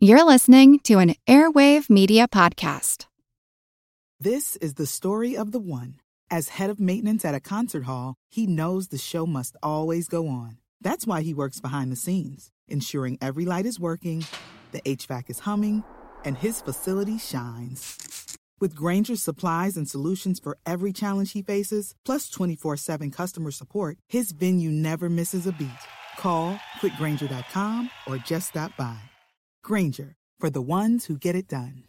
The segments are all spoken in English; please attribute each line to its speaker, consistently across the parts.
Speaker 1: You're listening to an Airwave Media Podcast.
Speaker 2: This is the story of the one. As head of maintenance at a concert hall, he knows the show must always go on. That's why he works behind the scenes, ensuring every light is working, the HVAC is humming, and his facility shines. With Grainger's supplies and solutions for every challenge he faces, plus 24 7 customer support, his venue never misses a beat. Call quickgranger.com or just stop by. Grainger, for the ones who get it done.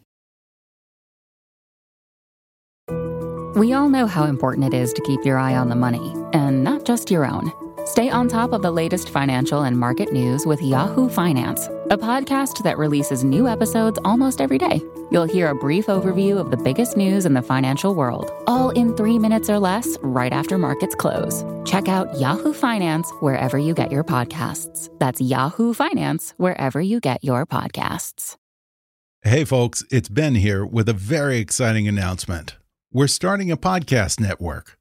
Speaker 3: We all know how important it is to keep your eye on the money, and not just your own. Stay on top of the latest financial and market news with Yahoo Finance, a podcast that releases new episodes almost every day. You'll hear a brief overview of the biggest news in the financial world, all in three minutes or less, right after markets close. Check out Yahoo Finance wherever you get your podcasts. That's Yahoo Finance wherever you get your podcasts.
Speaker 4: Hey, folks, it's Ben here with a very exciting announcement. We're starting a podcast network.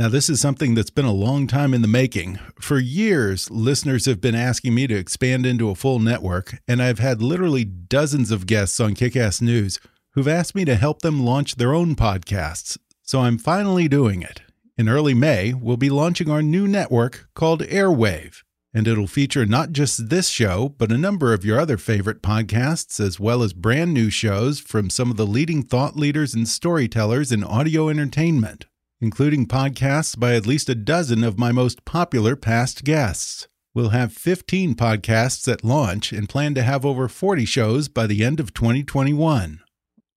Speaker 4: Now, this is something that's been a long time in the making. For years, listeners have been asking me to expand into a full network, and I've had literally dozens of guests on Kickass News who've asked me to help them launch their own podcasts. So I'm finally doing it. In early May, we'll be launching our new network called Airwave, and it'll feature not just this show, but a number of your other favorite podcasts, as well as brand new shows from some of the leading thought leaders and storytellers in audio entertainment including podcasts by at least a dozen of my most popular past guests. We'll have 15 podcasts at launch and plan to have over 40 shows by the end of 2021.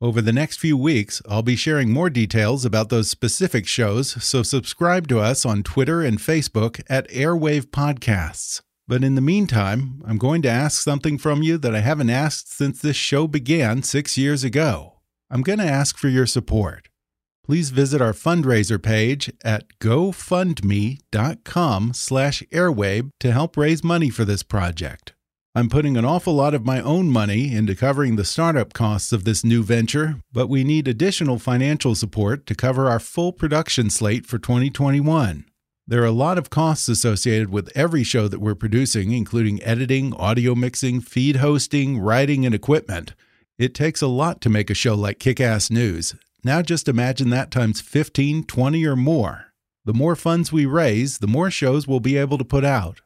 Speaker 4: Over the next few weeks, I'll be sharing more details about those specific shows, so subscribe to us on Twitter and Facebook at Airwave Podcasts. But in the meantime, I'm going to ask something from you that I haven't asked since this show began six years ago. I'm going to ask for your support please visit our fundraiser page at gofundme.com slash airwave to help raise money for this project. I'm putting an awful lot of my own money into covering the startup costs of this new venture, but we need additional financial support to cover our full production slate for 2021. There are a lot of costs associated with every show that we're producing, including editing, audio mixing, feed hosting, writing, and equipment. It takes a lot to make a show like Kick Ass News, now just imagine that times 15, 20, or more. The more funds we raise, the more shows we'll be able to put out.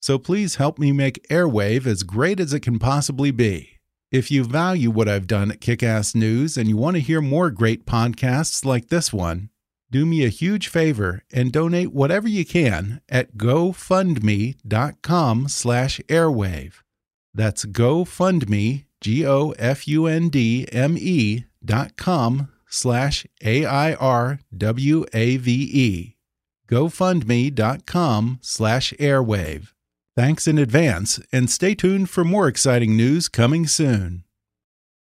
Speaker 4: So please help me make Airwave as great as it can possibly be. If you value what I've done at Kickass News and you want to hear more great podcasts like this one, do me a huge favor and donate whatever you can at gofundme.com slash airwave. That's gofundme, G-O-F-U-N-D-M-E dot com slash A-I-R-W-A-V-E. GoFundMe.com slash airwave. Thanks in advance, and stay tuned for more exciting news coming soon.